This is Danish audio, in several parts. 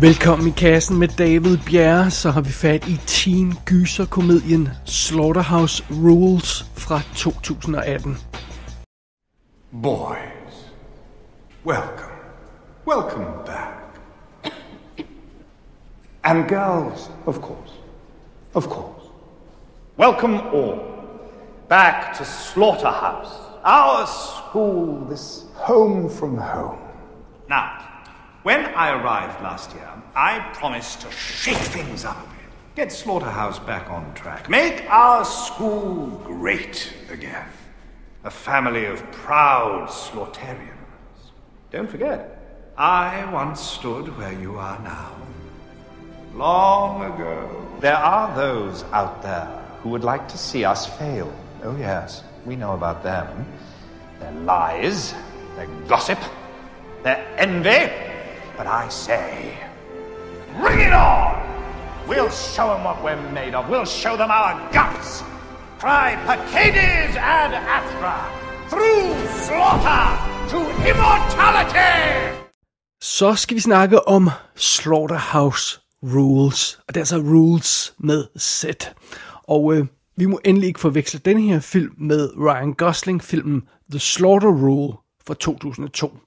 Velkommen i kassen med David Bjerre, så har vi fat i teen gyserkomedien Slaughterhouse Rules fra 2018. Boys, welcome. Welcome back. And girls, of course. Of course. Welcome all back to Slaughterhouse, our school, this home from home. Now, when I arrived last year, I promised to shake things up a bit, get Slaughterhouse back on track, make our school great again. A family of proud Slaughtarians. Don't forget, I once stood where you are now. Long ago. There are those out there who would like to see us fail. Oh, yes, we know about them. Their lies, their gossip, their envy. But I say, bring it on! We'll show them what we're made of. We'll show them our guts. Cry Pacades ad Astra, through slaughter to immortality! Så skal vi snakke om Slaughterhouse Rules, og det er altså Rules med Z. Og øh, vi må endelig ikke forveksle den her film med Ryan Gosling-filmen The Slaughter Rule fra 2002.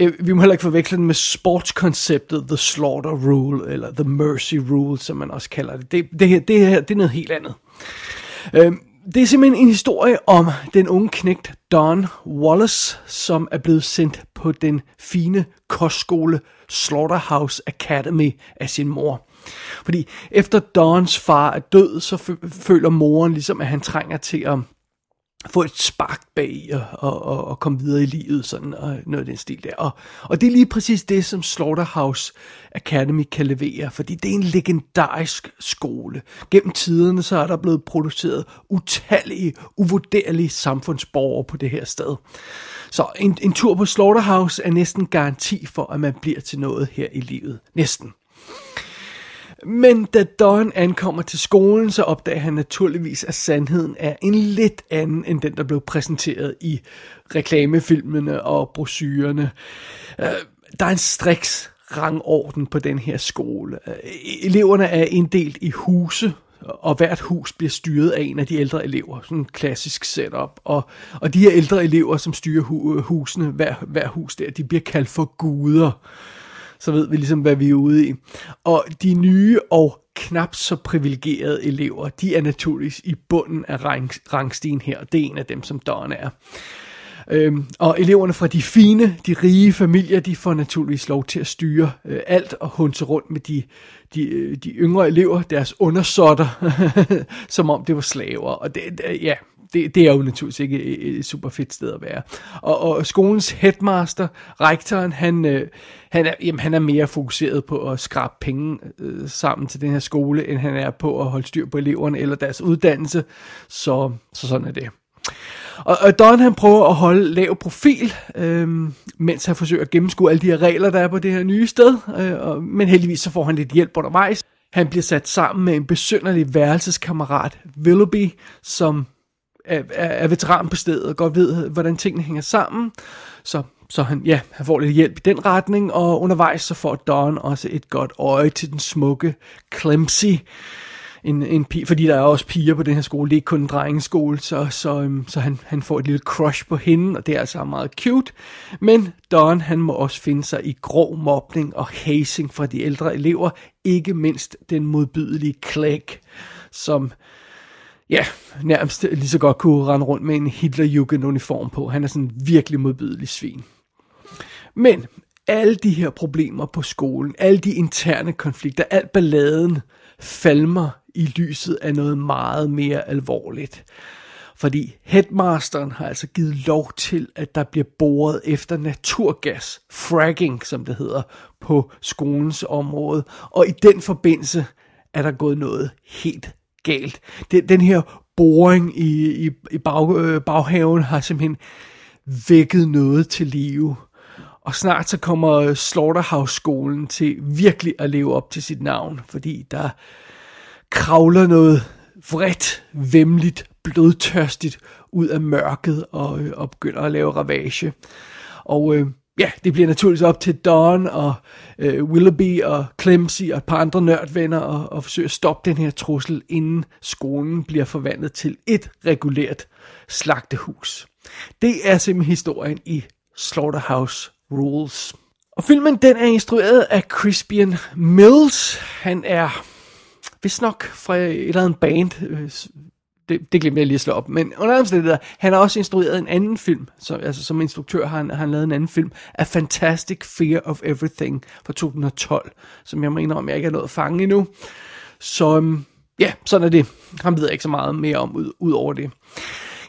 Øh, vi må heller ikke forveksle den med sportskonceptet The Slaughter Rule, eller The Mercy Rule, som man også kalder det. Det, det, her, det her det er noget helt andet. Øh, det er simpelthen en historie om den unge knægt Don Wallace, som er blevet sendt på den fine kostskole Slaughterhouse Academy af sin mor. Fordi efter Dons far er død, så føler moren ligesom, at han trænger til at få et spark bag og, og, og, og komme videre i livet, sådan og noget af den stil der. Og, og det er lige præcis det, som Slaughterhouse Academy kan levere, fordi det er en legendarisk skole. Gennem tiderne så er der blevet produceret utallige, uvurderlige samfundsborgere på det her sted. Så en, en tur på Slaughterhouse er næsten garanti for, at man bliver til noget her i livet. Næsten. Men da Don ankommer til skolen, så opdager han naturligvis, at sandheden er en lidt anden, end den, der blev præsenteret i reklamefilmene og brochurerne. Øh, der er en striks rangorden på den her skole. Øh, eleverne er inddelt i huse, og hvert hus bliver styret af en af de ældre elever. Sådan en klassisk setup. Og, og de her ældre elever, som styrer hu- husene, hver, hver hus der, de bliver kaldt for guder så ved vi ligesom, hvad vi er ude i. Og de nye og knap så privilegerede elever, de er naturligvis i bunden af rang, rangstigen her, og det er en af dem, som Don er. Øhm, og eleverne fra de fine, de rige familier, de får naturligvis lov til at styre øh, alt og hunse rundt med de, de, øh, de yngre elever, deres undersåtter, som om det var slaver. Og det, det, ja, det, det er jo naturligvis ikke et super fedt sted at være. Og, og skolens headmaster, rektoren, han, øh, han, er, jamen, han er mere fokuseret på at skrabe penge øh, sammen til den her skole, end han er på at holde styr på eleverne eller deres uddannelse. Så, så sådan er det. Og, og Don han prøver at holde lav profil, øh, mens han forsøger at gennemskue alle de her regler, der er på det her nye sted. Øh, og, men heldigvis så får han lidt hjælp undervejs. Han bliver sat sammen med en besynderlig værelseskammerat, Willoughby, som er, er veteran på stedet og godt ved, hvordan tingene hænger sammen. Så, så han, ja, han får lidt hjælp i den retning, og undervejs så får Don også et godt øje til den smukke Clemsy, en, en pige, fordi der er også piger på den her skole, det er ikke kun en drengeskole, så, så, øhm, så han, han får et lille crush på hende, og det er altså meget cute. Men Don, han må også finde sig i grov mobning og hazing fra de ældre elever, ikke mindst den modbydelige Clegg, som ja, nærmest lige så godt kunne rende rundt med en Hitlerjugend-uniform på. Han er sådan en virkelig modbydelig svin. Men alle de her problemer på skolen, alle de interne konflikter, alt balladen, falmer i lyset af noget meget mere alvorligt. Fordi headmasteren har altså givet lov til, at der bliver boret efter naturgas, fracking som det hedder, på skolens område. Og i den forbindelse er der gået noget helt galt. Den, den her boring i, i, i bag, øh, baghaven har simpelthen vækket noget til live. Og snart så kommer Slaughterhouse-skolen til virkelig at leve op til sit navn, fordi der kravler noget vredt, vemmeligt, blodtørstigt ud af mørket og, øh, og begynder at lave ravage. Og øh, ja, det bliver naturligvis op til Don og øh, Willoughby og Clemsy og et par andre nørdvenner at, at forsøge at stoppe den her trussel, inden skolen bliver forvandlet til et regulært slagtehus. Det er simpelthen historien i Slaughterhouse Rules. Og filmen den er instrueret af Crispian Mills. Han er vist nok fra et eller andet band, øh, det, det glemte jeg lige at slå op. Men under omstændigheder, han har også instrueret en anden film. Så, altså som instruktør har han, har han lavet en anden film. A Fantastic Fear of Everything fra 2012. Som jeg må indrømme, jeg ikke har nået at fange endnu. Så øhm, ja, sådan er det. Han ved jeg ikke så meget mere om ud, ud over det.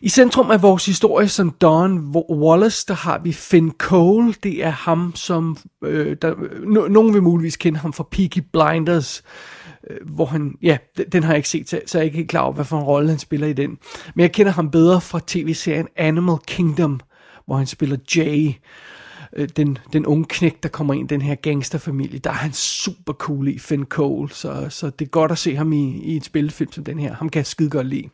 I centrum af vores historie som Don Wallace, der har vi Finn Cole. Det er ham, som... Øh, der, øh, no, nogen vil muligvis kende ham fra Peaky Blinders øh, Øh, hvor han, ja, den, har jeg ikke set, så, jeg er ikke helt klar over, hvad for en rolle han spiller i den. Men jeg kender ham bedre fra tv-serien Animal Kingdom, hvor han spiller Jay, øh, den, den unge knæk, der kommer ind i den her gangsterfamilie. Der er han super cool i, Finn Cole, så, så det er godt at se ham i, i et spillefilm som den her. Ham kan jeg skide godt lide.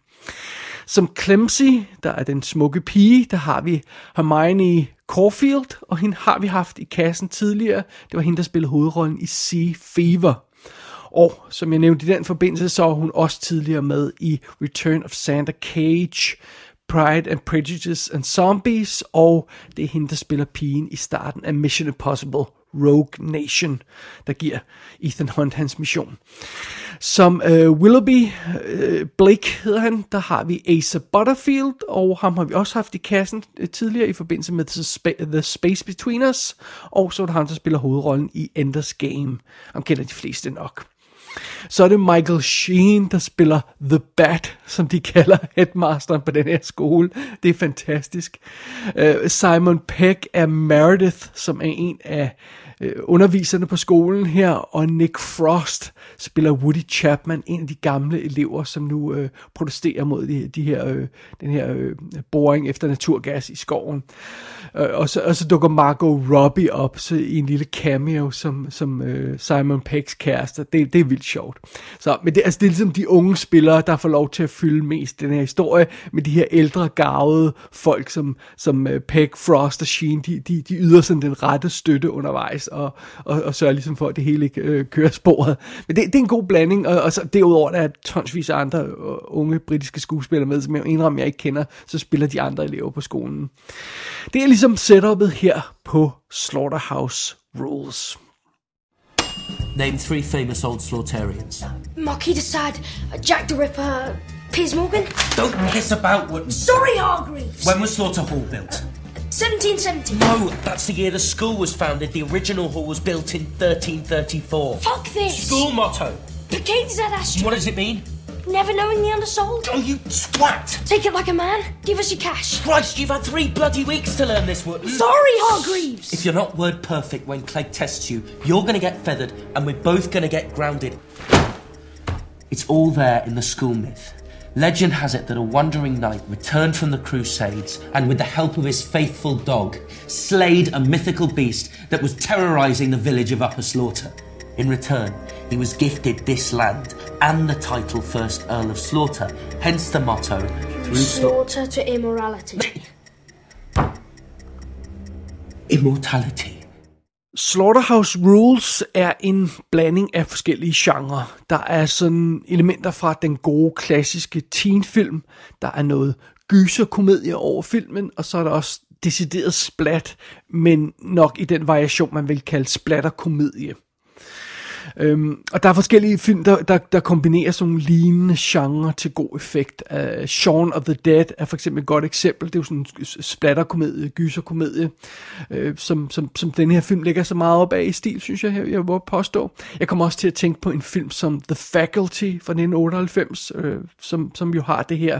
Som Clemsy, der er den smukke pige, der har vi Hermione Caulfield, og hende har vi haft i kassen tidligere. Det var hende, der spillede hovedrollen i Sea Fever. Og som jeg nævnte i den forbindelse, så var hun også tidligere med i Return of Santa Cage, Pride and Prejudice and Zombies, og det er hende, der spiller pigen i starten af Mission Impossible Rogue Nation, der giver Ethan Hunt hans mission. Som øh, Willoughby øh, Blake hedder han, der har vi Asa Butterfield, og ham har vi også haft i kassen øh, tidligere i forbindelse med The, The Space Between Us, og så er det ham, der spiller hovedrollen i Enders Game. Ham kender de fleste nok. Så er det Michael Sheen, der spiller The Bat, som de kalder headmasteren på den her skole. Det er fantastisk. Øh, Simon Peck er Meredith, som er en af øh, underviserne på skolen her, og Nick Frost spiller Woody Chapman, en af de gamle elever, som nu øh, protesterer mod de, de her, øh, den her øh, boring efter naturgas i skoven. Øh, og, så, og så dukker Margot Robbie op så, i en lille cameo som, som øh, Simon Peggs kæreste. Det, det er vildt sjovt. Så, men det, altså, det er ligesom de unge spillere, der får lov til at fylde mest den her historie, med de her ældre, gavede folk, som, som øh, Peg, Frost og Sheen, de, de, de yder sådan den rette støtte undervejs, og, og, og sørger ligesom for, at det hele ikke øh, kører sporet. Men det, det er en god blanding, og, og så derudover der er tonsvis af andre øh, unge britiske skuespillere med, som jeg indrømmer, jeg ikke kender, så spiller de andre elever på skolen. Det er ligesom setupet her på Slaughterhouse Rules. Name three famous old slaughtarians. Marquis de Sade, Jack the Ripper, Piers Morgan. Don't piss about, Wooden. Sorry, Hargreaves. When was Slaughter Hall built? 1770. No, that's the year the school was founded. The original hall was built in 1334. Fuck this. School motto. The Picades Ad Astra. What does it mean? Never knowing the undersold. Oh, you twat! Take it like a man. Give us your cash. Christ, you've had three bloody weeks to learn this, word. Sorry, Hargreaves. If you're not word perfect when Clegg tests you, you're going to get feathered and we're both going to get grounded. It's all there in the school myth. Legend has it that a wandering knight returned from the Crusades and, with the help of his faithful dog, slayed a mythical beast that was terrorizing the village of Upper Slaughter. In return, he was gifted this land and the title First Earl of Slaughter, hence the motto Through Slaughter. To immorality. Immortality. Slaughterhouse Rules er en blanding af forskellige genrer. Der er sådan elementer fra den gode klassiske teenfilm. Der er noget gyserkomedie over filmen, og så er der også decideret splat, men nok i den variation, man vil kalde splatterkomedie. Øhm, og der er forskellige film, der, der, der kombinerer sådan nogle lignende genre til god effekt. Uh, Shaun of the Dead er for eksempel et godt eksempel. Det er jo sådan en splatterkomedie, gyserkomedie, øh, som, som, som den her film ligger så meget op af i stil, synes jeg, jeg, jeg må påstå. Jeg kommer også til at tænke på en film som The Faculty fra 1998, øh, som, som jo har det her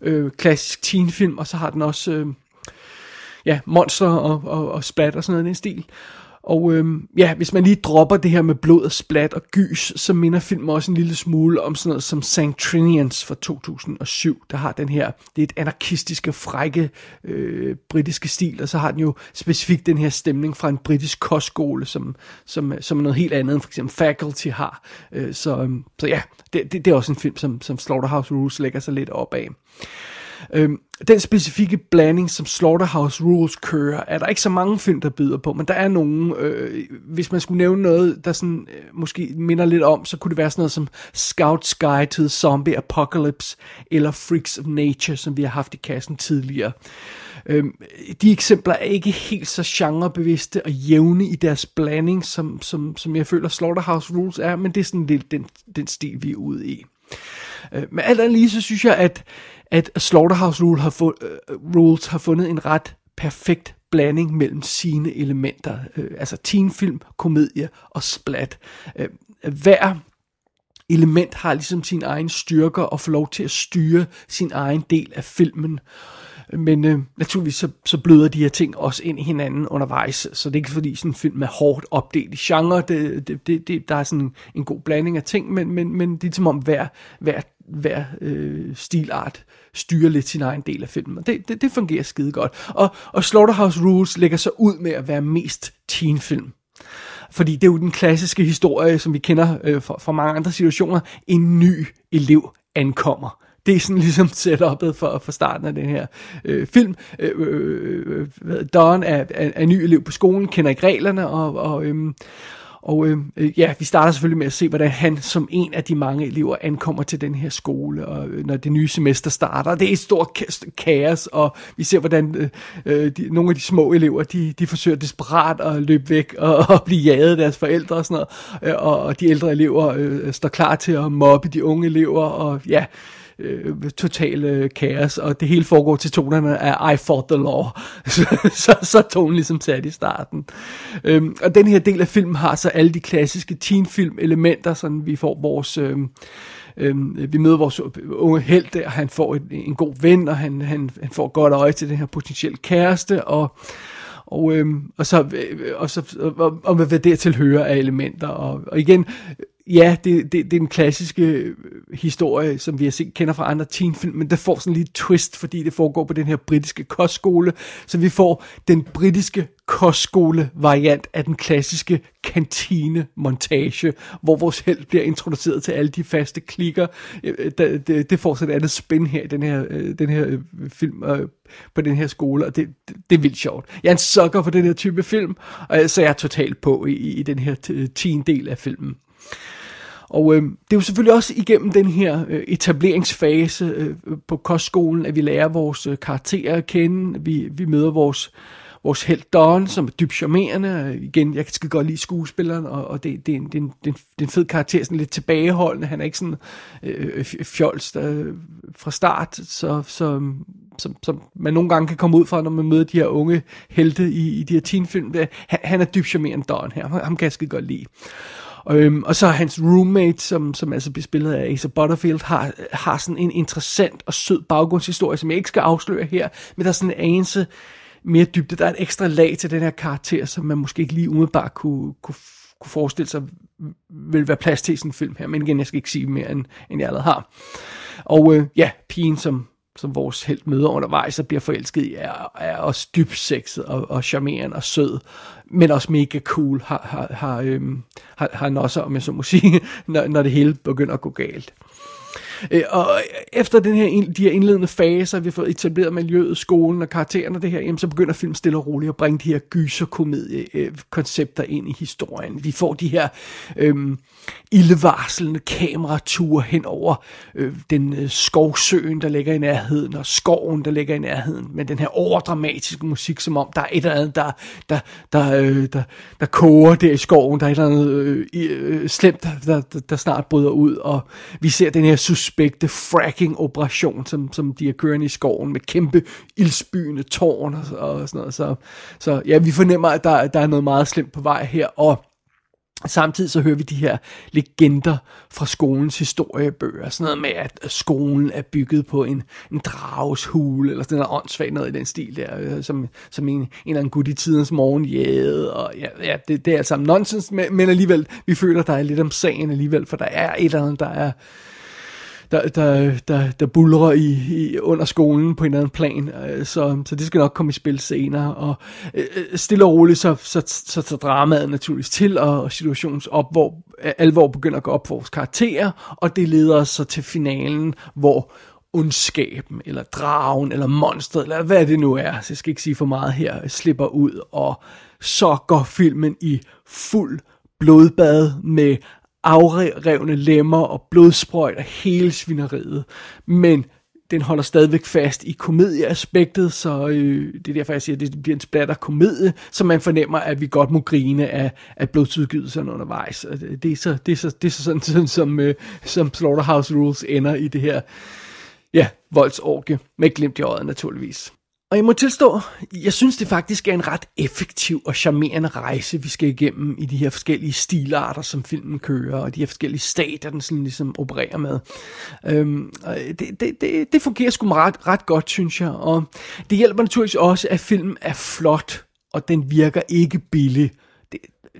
øh, klassisk teenfilm, og så har den også... Øh, ja, monster og, og, og splat og sådan noget i den stil. Og øhm, ja, hvis man lige dropper det her med blod og splat og gys, så minder filmen også en lille smule om sådan noget som St. Trinians fra 2007, der har den her, det er et anarkistiske, frække øh, britiske stil, og så har den jo specifikt den her stemning fra en britisk kostskole, som, som, som er noget helt andet end for eksempel Faculty har. Øh, så, øhm, så ja, det, det, det er også en film, som, som Slaughterhouse Rules lægger sig lidt op af. Øhm, den specifikke blanding, som Slaughterhouse Rules kører, er der ikke så mange film, der byder på, men der er nogen, øh, hvis man skulle nævne noget, der sådan, øh, måske minder lidt om, så kunne det være sådan noget som Scout's Guide to the Zombie Apocalypse, eller Freaks of Nature, som vi har haft i kassen tidligere. Øhm, de eksempler er ikke helt så genrebevidste og jævne i deres blanding, som, som, som jeg føler Slaughterhouse Rules er, men det er sådan lidt den, den stil, vi er ude i. Øh, men alt andet lige, så synes jeg, at, at Slaughterhouse Rule har få, uh, øh, Rules har fundet en ret perfekt blanding mellem sine elementer. Øh, altså teenfilm, komedie og splat. Øh, hver element har ligesom sin egen styrker og får lov til at styre sin egen del af filmen. Men øh, naturligvis så, så bløder de her ting også ind i hinanden undervejs, så det er ikke fordi sådan en film er hårdt opdelt i genre, det, det, det, det, der er sådan en, god blanding af ting, men, men, men det er som om hver, hver, hver øh, stilart styrer lidt sin egen del af filmen, og det, det, det fungerer skide godt. Og, og Slaughterhouse Rules lægger sig ud med at være mest teenfilm. Fordi det er jo den klassiske historie, som vi kender øh, fra, fra mange andre situationer. En ny elev ankommer det er sådan ligesom setup'et for, for starten af den her øh, film. Øh, øh, øh Don er, er, er ny elev på skolen, kender ikke reglerne, og, og, øh, og øhm, øh, ja, vi starter selvfølgelig med at se, hvordan han som en af de mange elever ankommer til den her skole, og øh, når det nye semester starter. Det er et stort kaos, og vi ser, hvordan øh, øh, de, nogle af de små elever, de, de forsøger desperat at løbe væk og, og blive jaget af deres forældre og sådan noget. Øh, og, og de ældre elever øh, står klar til at mobbe de unge elever, og ja øh, total øh, kaos, og det hele foregår til tonerne af I fought the law. så, så, så tonen ligesom sat i starten. Øhm, og den her del af filmen har så alle de klassiske teenfilm elementer, sådan vi får vores... Øh, Øhm, vi møder vores unge held der, han får en, en god ven, og han, han, han får godt øje til den her potentielle kæreste, og, og, øhm, og så, øh, og, så og, og hvad det til høre af elementer. Og, og igen, ja, det, det, det er en klassiske øh, historie, som vi har set, kender fra andre teenfilm, men det får sådan lille twist, fordi det foregår på den her britiske kostskole, så vi får den britiske kostskole-variant af den klassiske kantine-montage, hvor vores held bliver introduceret til alle de faste klikker. Øh, øh, det, det, det får sådan et andet spin her i den her, den her film på den her skole, og det, det, det er vildt sjovt. Jeg er en sucker for den her type film, og så er jeg totalt på i, i den her teen-del af filmen. Og øh, det er jo selvfølgelig også igennem den her øh, etableringsfase øh, øh, på kostskolen, at vi lærer vores øh, karakterer at kende. Vi, vi møder vores, vores held Don, som er dybt charmerende. Igen, jeg skal godt lide skuespilleren, og, og det, det, er en, det, er en, det, er en fed karakter, sådan lidt tilbageholdende. Han er ikke sådan øh, øh fjols der, øh, fra start, så, så, som, som man nogle gange kan komme ud fra, når man møder de her unge helte i, i de her teenfilm. Han, han er dybt charmerende, Don her. Ham kan jeg skide godt lide. Øhm, og så hans roommate, som, som altså bliver spillet af Asa Butterfield, har, har sådan en interessant og sød baggrundshistorie, som jeg ikke skal afsløre her, men der er sådan en anelse mere dybde. Der er et ekstra lag til den her karakter, som man måske ikke lige umiddelbart kunne, kunne, kunne forestille sig vil være plads til i sådan en film her. Men igen, jeg skal ikke sige mere, end, end jeg allerede har. Og øh, ja, pigen, som, som vores held møder undervejs og bliver forelsket i, er, er også dybt sexet og, og charmerende og sød, men også mega cool, har, har, har, øhm, har, har han også, om jeg så må sige, når, når det hele begynder at gå galt. Øh, og efter den her, de her indledende faser, vi har fået etableret miljøet, skolen og karaktererne det her, jamen, så begynder filmen stille og roligt at bringe de her gyserkomedie-koncepter øh, ind i historien. Vi får de her øhm, ildevarslende kamerature hen over øh, den øh, skovsøen, der ligger i nærheden, og skoven, der ligger i nærheden, med den her overdramatiske musik, som om der er et eller andet, der, der, der, øh, der, der koger der i skoven, der er et eller andet øh, øh, slemt, der, der, der snart bryder ud, og vi ser den her suspekte fracking-operation, som, som de er kørende i skoven, med kæmpe ildsbyende tårn og, og sådan noget, så, så ja, vi fornemmer, at der, der er noget meget slemt på vej her, og Samtidig så hører vi de her legender fra skolens historiebøger. Sådan noget med, at skolen er bygget på en, en drages hule, eller sådan noget åndssvagt noget i den stil der, øh, som, som en, en eller anden gut i tidens morgen jæde. Og ja, ja det, det er alt sammen nonsens, men, men alligevel, vi føler, der er lidt om sagen alligevel, for der er et eller andet, der er der, der, der, der bulrer i, i, under skolen på en eller anden plan, øh, så, så det skal nok komme i spil senere, og øh, øh stille og roligt, så, så, så tager dramaet naturligvis til, og situationens op, hvor alvor begynder at gå op for vores karakterer, og det leder os så til finalen, hvor ondskaben, eller dragen, eller monstret, eller hvad det nu er, så jeg skal ikke sige for meget her, slipper ud, og så går filmen i fuld blodbad med afrevne lemmer og blodsprøjt og hele svineriet. Men den holder stadigvæk fast i komedieaspektet, så øh, det er derfor, jeg siger, at det bliver en splatter komedie, så man fornemmer, at vi godt må grine af, af blodsudgivelserne undervejs. Og det, det, er så, det, er så, det er så sådan, sådan som, øh, som Slaughterhouse Rules ender i det her ja, voldsorgie, med glimt i øjet naturligvis. Og jeg må tilstå, jeg synes det faktisk er en ret effektiv og charmerende rejse, vi skal igennem i de her forskellige stilarter, som filmen kører, og de her forskellige stater, den sådan ligesom opererer med. Øhm, det, det, det, det fungerer sgu ret, ret godt, synes jeg, og det hjælper naturligvis også, at filmen er flot, og den virker ikke billig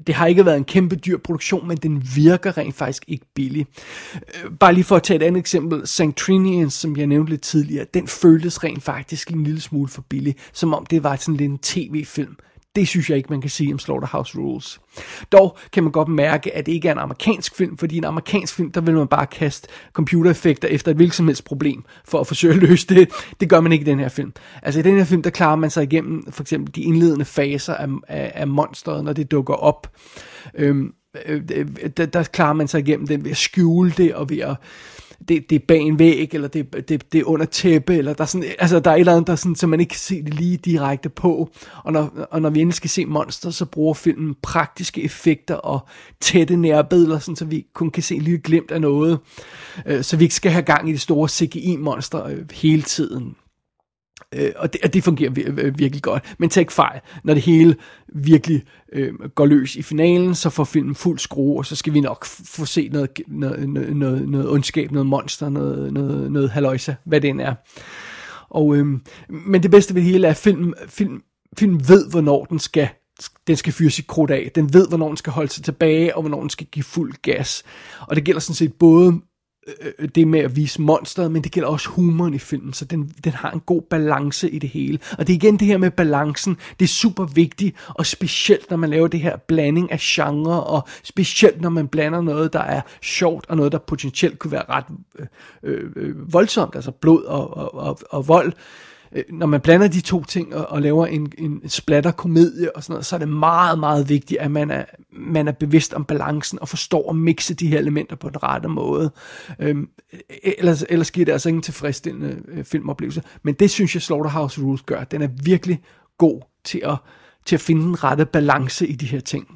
det har ikke været en kæmpe dyr produktion, men den virker rent faktisk ikke billig. Øh, bare lige for at tage et andet eksempel, Sanctrinians, som jeg nævnte lidt tidligere, den føltes rent faktisk en lille smule for billig, som om det var sådan lidt en tv-film. Det synes jeg ikke, man kan sige om Slaughterhouse Rules. Dog kan man godt mærke, at det ikke er en amerikansk film, fordi en amerikansk film, der vil man bare kaste computereffekter efter et hvilket som helst problem, for at forsøge at løse det. Det gør man ikke i den her film. Altså i den her film, der klarer man sig igennem for eksempel de indledende faser af, af, af monsteret, når det dukker op. Øhm, øh, øh, der, der klarer man sig igennem den ved at skjule det, og ved at det, det er bag en væg, eller det, det, det er under tæppe, eller der er, sådan, altså, der er et eller andet, der sådan, så man ikke kan se det lige direkte på. Og når, og når vi endelig skal se monster, så bruger filmen praktiske effekter og tætte nærbilleder, sådan, så vi kun kan se en lille glimt af noget. Øh, så vi ikke skal have gang i de store CGI-monster øh, hele tiden. Øh, og, det, og det fungerer vir- virkelig godt. Men tag fejl, når det hele virkelig øh, går løs i finalen, så får filmen fuld skrue, og så skal vi nok få se noget, noget, noget, noget, noget ondskab, noget monster, noget, noget, noget haløjse, hvad det end er. Og, øh, men det bedste ved det hele er, at film, film, film ved, hvornår den skal den skal fyre sit krudt af. Den ved, hvornår den skal holde sig tilbage, og hvornår den skal give fuld gas. Og det gælder sådan set både Øh, øh, det med at vise monsteret, men det gælder også humoren i filmen, så den, den har en god balance i det hele. Og det er igen det her med balancen, det er super vigtigt, og specielt når man laver det her blanding af genre, og specielt når man blander noget, der er sjovt, og noget, der potentielt kunne være ret øh, øh, øh voldsomt, altså blod og, og, og, og vold. Øh, øh, når man blander de to ting og, og laver en, en splatter komedie og sådan noget, så er det meget, meget vigtigt, at man er, man er bevidst om balancen og forstår at mixe de her elementer på den rette måde. Øhm, e-, ellers, ellers giver det altså ingen tilfredsstillende øh, filmoplevelse. Men det synes jeg Slaughterhouse Rules gør. Den er virkelig god til at, til at finde den rette balance i de her ting.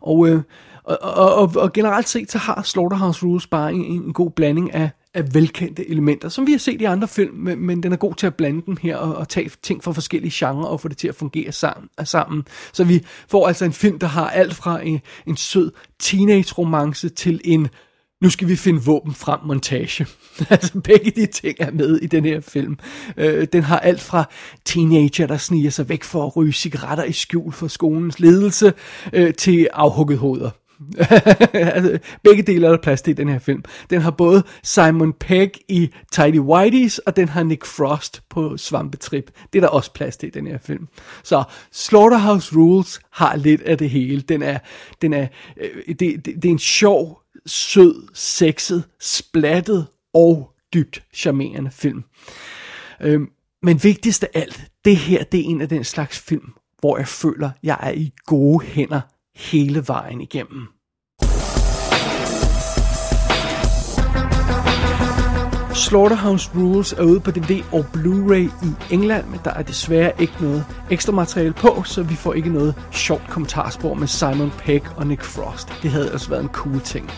Og, øh, og, og, og, og generelt set, så har Slaughterhouse Rules bare en, en god blanding af af velkendte elementer, som vi har set i andre film, men, men den er god til at blande dem her og, og tage ting fra forskellige genrer og få det til at fungere sammen. sammen. Så vi får altså en film, der har alt fra en, en sød teenage-romance til en nu skal vi finde våben frem montage. altså begge de ting er med i den her film. Øh, den har alt fra teenager, der sniger sig væk for at ryge cigaretter i skjul for skolens ledelse, øh, til afhugget hoveder. altså, begge dele er der plads til i den her film. Den har både Simon Pegg i Tidy Whiteys, og den har Nick Frost på Svampetrip. Det er der også plads til i den her film. Så Slaughterhouse Rules har lidt af det hele. Den er, den er, øh, det, det, det er en sjov, sød, sexet, splattet og dybt charmerende film. Øhm, men vigtigst af alt, det her det er en af den slags film, hvor jeg føler, jeg er i gode hænder hele vejen igennem. Slaughterhouse Rules er ude på DVD og Blu-ray i England, men der er desværre ikke noget ekstra materiale på, så vi får ikke noget sjovt kommentarspor med Simon Pegg og Nick Frost. Det havde altså været en cool ting.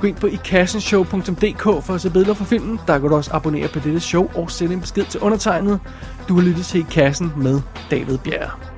Gå ind på ikassenshow.dk for at se billeder fra filmen. Der kan du også abonnere på dette show og sende en besked til undertegnet. Du har lyttet til I Kassen med David Bjerre.